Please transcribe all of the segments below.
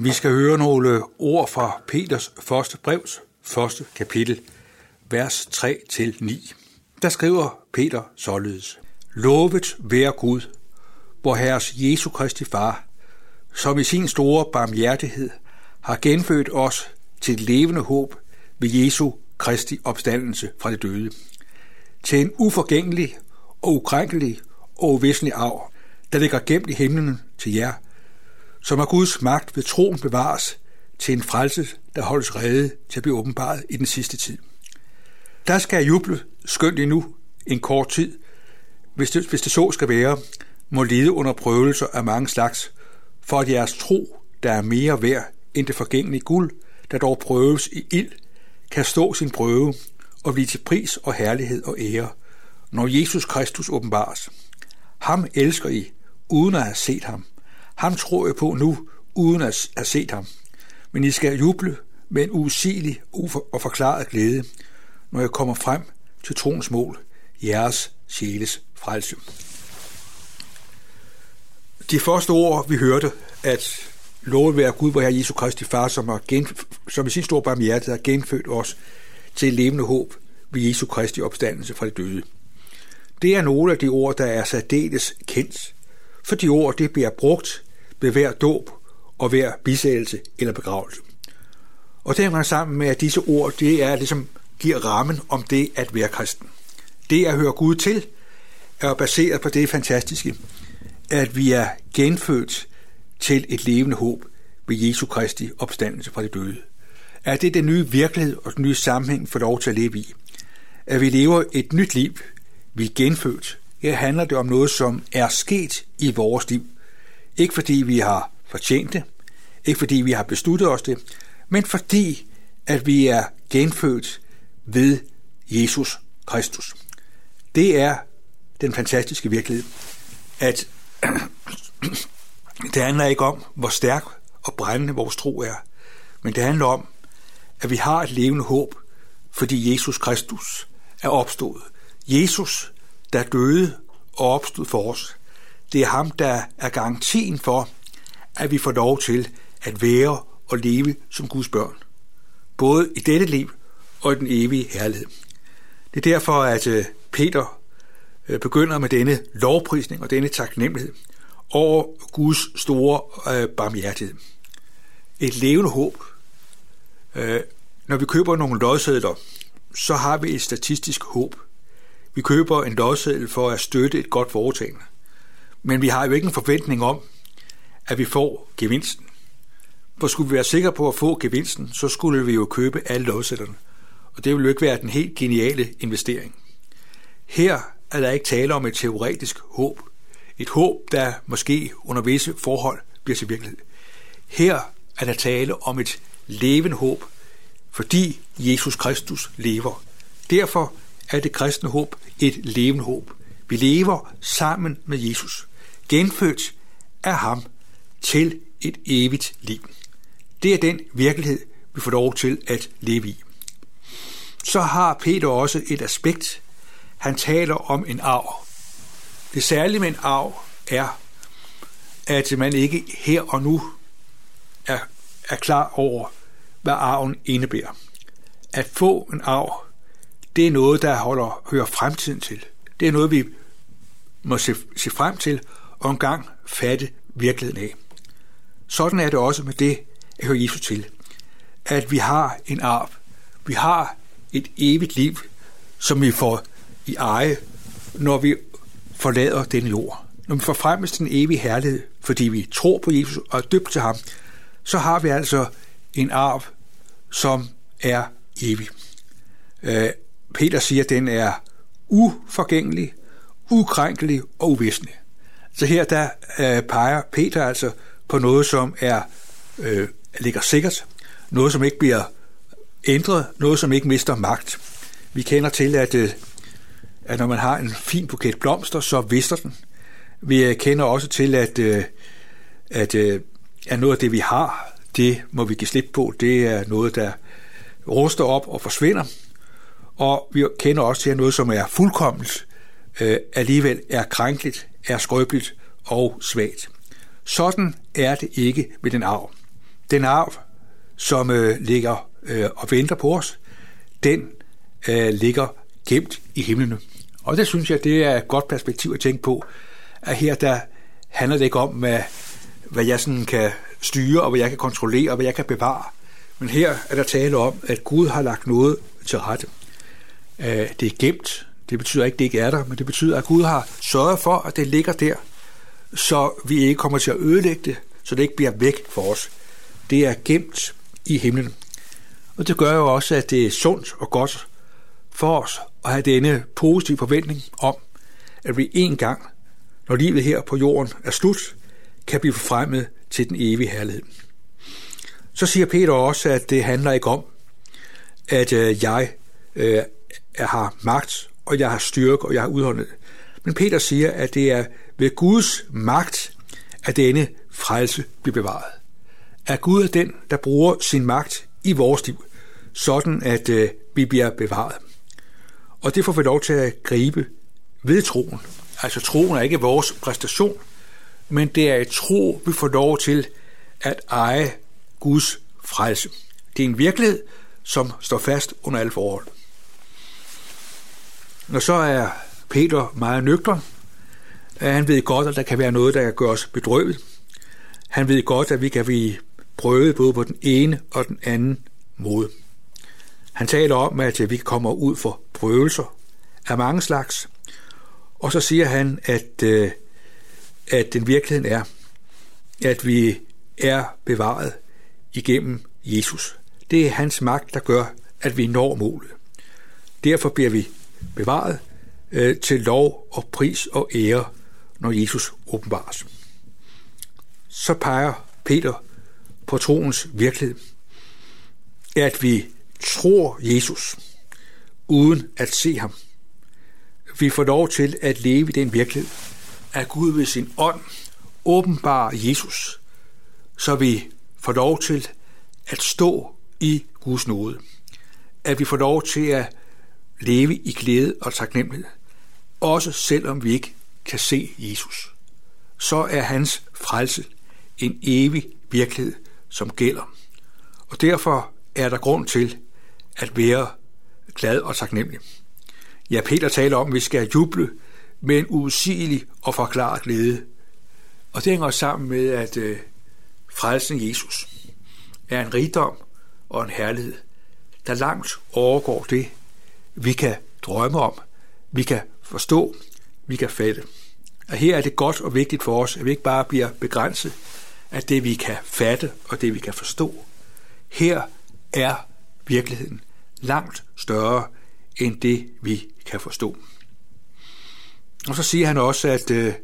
Vi skal høre nogle ord fra Peters første brevs første kapitel, vers 3-9. Der skriver Peter således. Lovet være Gud, hvor Herres Jesu Kristi Far, som i sin store barmhjertighed har genfødt os til et levende håb ved Jesu Kristi opstandelse fra det døde, til en uforgængelig og ukrænkelig og uvæsentlig arv, der ligger gemt i himlen til jer, som af Guds magt ved troen bevares til en frelse, der holdes rede til at blive åbenbaret i den sidste tid. Der skal jeg juble skønt endnu en kort tid, hvis det, hvis det så skal være, må lide under prøvelser af mange slags, for at jeres tro, der er mere værd end det forgængelige guld, der dog prøves i ild, kan stå sin prøve og blive til pris og herlighed og ære, når Jesus Kristus åbenbares. Ham elsker I, uden at have set ham. Ham tror jeg på nu, uden at have set ham. Men I skal juble med en usigelig og forklaret glæde, når jeg kommer frem til troens mål, jeres sjæles frelse. De første ord, vi hørte, at lovet være Gud, hvor her Jesu Kristi Far, som, har gen, som i sin store barmhjertighed har genfødt os til et levende håb ved Jesu Kristi opstandelse fra de døde. Det er nogle af de ord, der er særdeles kendt, for de ord det bliver brugt ved hver dåb og hver bisættelse eller begravelse. Og det hænger sammen med, at disse ord, det er ligesom giver rammen om det at være kristen. Det at høre Gud til, er baseret på det fantastiske, at vi er genfødt til et levende håb ved Jesu Kristi opstandelse fra de døde. At det er den nye virkelighed og den nye sammenhæng for lov til at leve i. At vi lever et nyt liv, vi er genfødt. Her handler det om noget, som er sket i vores liv. Ikke fordi vi har fortjent det, ikke fordi vi har besluttet os det, men fordi at vi er genfødt ved Jesus Kristus. Det er den fantastiske virkelighed, at det handler ikke om, hvor stærk og brændende vores tro er, men det handler om, at vi har et levende håb, fordi Jesus Kristus er opstået. Jesus, der døde og opstod for os, det er ham, der er garantien for, at vi får lov til at være og leve som Guds børn. Både i dette liv og i den evige herlighed. Det er derfor, at øh, Peter øh, begynder med denne lovprisning og denne taknemmelighed over Guds store øh, barmhjertighed. Et levende håb. Øh, når vi køber nogle lodsedler, så har vi et statistisk håb. Vi køber en lodseddel for at støtte et godt foretagende. Men vi har jo ikke en forventning om, at vi får gevinsten. For skulle vi være sikre på at få gevinsten, så skulle vi jo købe alle lovsætterne. Og det ville jo ikke være den helt geniale investering. Her er der ikke tale om et teoretisk håb. Et håb, der måske under visse forhold bliver til virkelighed. Her er der tale om et levende håb, fordi Jesus Kristus lever. Derfor er det kristne håb et levende håb. Vi lever sammen med Jesus, genfødt af ham til et evigt liv. Det er den virkelighed, vi får lov til at leve i. Så har Peter også et aspekt. Han taler om en arv. Det særlige med en arv er, at man ikke her og nu er, er klar over, hvad arven indebærer. At få en arv, det er noget, der holder, hører fremtiden til. Det er noget, vi må se, se frem til og engang fatte virkeligheden af. Sådan er det også med det at høre Jesus til. At vi har en arv. Vi har et evigt liv, som vi får i eje, når vi forlader den jord. Når vi får til den evige herlighed, fordi vi tror på Jesus og er døbt til ham, så har vi altså en arv, som er evig. Øh, Peter siger, at den er uforgængelig, ukrænkelig og uvæsentlig. Så her der øh, peger Peter altså på noget, som er øh, ligger sikkert, noget, som ikke bliver ændret, noget, som ikke mister magt. Vi kender til, at, øh, at når man har en fin buket blomster, så vister den. Vi øh, kender også til, at, øh, at, øh, at noget af det, vi har, det må vi give slip på. Det er noget, der ruster op og forsvinder. Og vi kender også til, at noget, som er fuldkommet, Øh, alligevel er krænkeligt, er skrøbeligt og svagt. Sådan er det ikke med den arv. den arv, som øh, ligger øh, og venter på os, den øh, ligger gemt i himlene. Og det synes jeg, det er et godt perspektiv at tænke på, at her der handler det ikke om, hvad, hvad jeg sådan kan styre, og hvad jeg kan kontrollere, og hvad jeg kan bevare. Men her er der tale om, at Gud har lagt noget til rette. Øh, det er gemt. Det betyder ikke, at det ikke er der, men det betyder, at Gud har sørget for, at det ligger der, så vi ikke kommer til at ødelægge det, så det ikke bliver væk for os. Det er gemt i himlen. Og det gør jo også, at det er sundt og godt for os at have denne positive forventning om, at vi en gang, når livet her på jorden er slut, kan blive forfremmet til den evige herlighed. Så siger Peter også, at det handler ikke om, at øh, jeg øh, har magt, og jeg har styrke, og jeg har udholdenhed. Men Peter siger, at det er ved Guds magt, at denne frelse bliver bevaret. At Gud er den, der bruger sin magt i vores liv, sådan at øh, vi bliver bevaret. Og det får vi lov til at gribe ved troen. Altså troen er ikke vores præstation, men det er et tro, vi får lov til at eje Guds frelse. Det er en virkelighed, som står fast under alle forhold. Når så er Peter meget nøgtern, han ved godt, at der kan være noget, der kan gøre os bedrøvet. Han ved godt, at vi kan blive prøvet både på den ene og den anden måde. Han taler om, at vi kommer ud for prøvelser af mange slags, og så siger han, at, øh, at den virkeligheden er, at vi er bevaret igennem Jesus. Det er hans magt, der gør, at vi når målet. Derfor bliver vi bevaret øh, til lov og pris og ære, når Jesus åbenbares. Så peger Peter på troens virkelighed, at vi tror Jesus uden at se ham. Vi får lov til at leve i den virkelighed, at Gud ved sin ånd åbenbarer Jesus, så vi får lov til at stå i Guds nåde. At vi får lov til at leve i glæde og taknemmelighed, også selvom vi ikke kan se Jesus. Så er hans frelse en evig virkelighed, som gælder. Og derfor er der grund til at være glad og taknemmelig. Ja, Peter taler om, at vi skal juble med en usigelig og forklaret glæde. Og det hænger sammen med, at øh, frelsen Jesus er en rigdom og en herlighed, der langt overgår det, vi kan drømme om, vi kan forstå, vi kan fatte. Og her er det godt og vigtigt for os, at vi ikke bare bliver begrænset af det, vi kan fatte og det, vi kan forstå. Her er virkeligheden langt større end det, vi kan forstå. Og så siger han også, at, øh,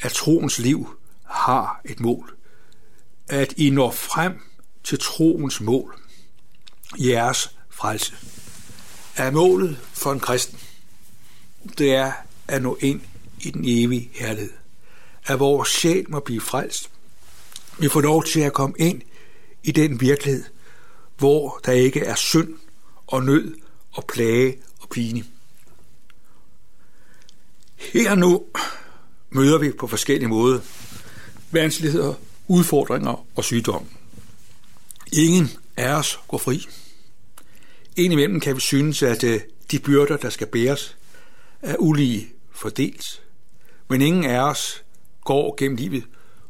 at troens liv har et mål. At I når frem til troens mål, jeres frelse. Er målet for en kristen, det er at nå ind i den evige herlighed. At vores sjæl må blive frelst. Vi får lov til at komme ind i den virkelighed, hvor der ikke er synd og nød og plage og pine. Her nu møder vi på forskellige måder vanskeligheder, udfordringer og sygdom. Ingen af os går fri. Indimellem kan vi synes, at øh, de byrder, der skal bæres, er ulige fordelt. Men ingen af os går gennem livet,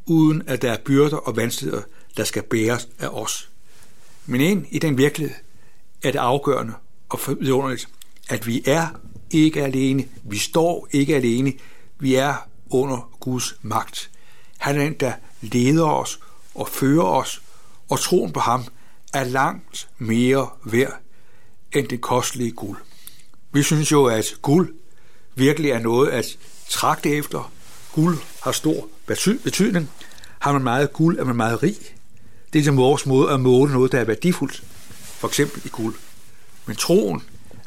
uden at der er byrder og vanskeligheder, der skal bæres af os. Men ind i den virkelighed er det afgørende og vidunderligt, at vi er ikke alene. Vi står ikke alene. Vi er under Guds magt. Han er den, der leder os og fører os, og troen på ham er langt mere værd end det kostelige guld. Vi synes jo, at guld virkelig er noget at tragte efter. Guld har stor betydning. Har man meget guld, er man meget rig. Det er som vores måde at måle noget, der er værdifuldt, for eksempel i guld. Men troen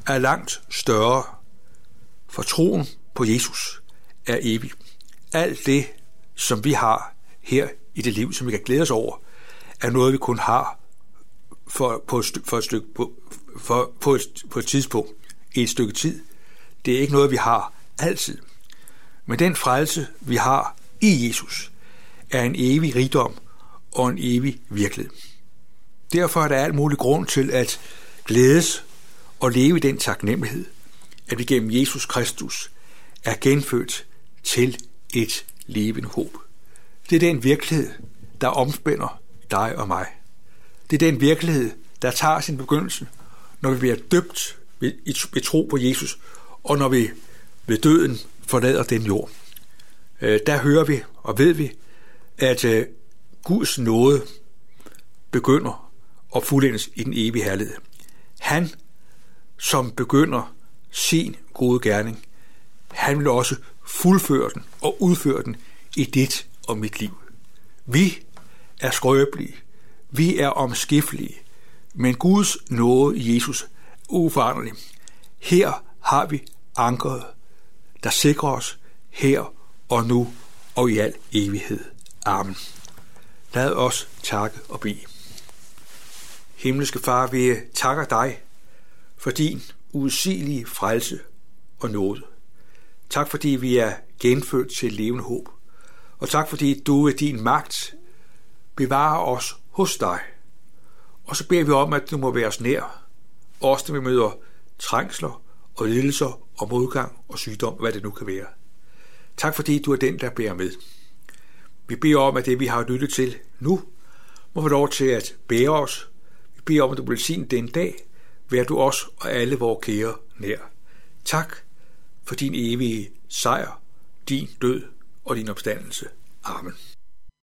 er langt større, for troen på Jesus er evig. Alt det, som vi har her i det liv, som vi kan glæde os over, er noget, vi kun har for, på, et, for et stykke, på, for, på, et, på et tidspunkt, i et stykke tid. Det er ikke noget, vi har altid. Men den frelse, vi har i Jesus, er en evig rigdom og en evig virkelighed. Derfor er der alt mulig grund til at glædes og leve i den taknemmelighed, at vi gennem Jesus Kristus er genfødt til et levende håb. Det er den virkelighed, der omspænder dig og mig. Det er den virkelighed, der tager sin begyndelse, når vi bliver døbt ved tro på Jesus, og når vi ved døden forlader den jord. Øh, der hører vi og ved vi, at øh, Guds nåde begynder at fuldendes i den evige herlighed. Han, som begynder sin gode gerning, han vil også fuldføre den og udføre den i dit og mit liv. Vi er skrøbelige, vi er omskiftelige, men Guds nåde i Jesus er uforanderlig. Her har vi ankeret, der sikrer os her og nu og i al evighed. Amen. Lad os takke og bede. Himmelske Far, vi takker dig for din udsigelige frelse og nåde. Tak fordi vi er genfødt til levende håb. Og tak fordi du ved din magt bevarer os hos dig. Og så beder vi om, at du må være os nær. Også når vi møder trængsler og lidelser og modgang og sygdom, hvad det nu kan være. Tak fordi du er den, der bærer med. Vi beder om, at det, vi har lyttet til nu, må få lov til at bære os. Vi beder om, at du vil sige den dag, vær du os og alle vores kære nær. Tak for din evige sejr, din død og din opstandelse. Amen.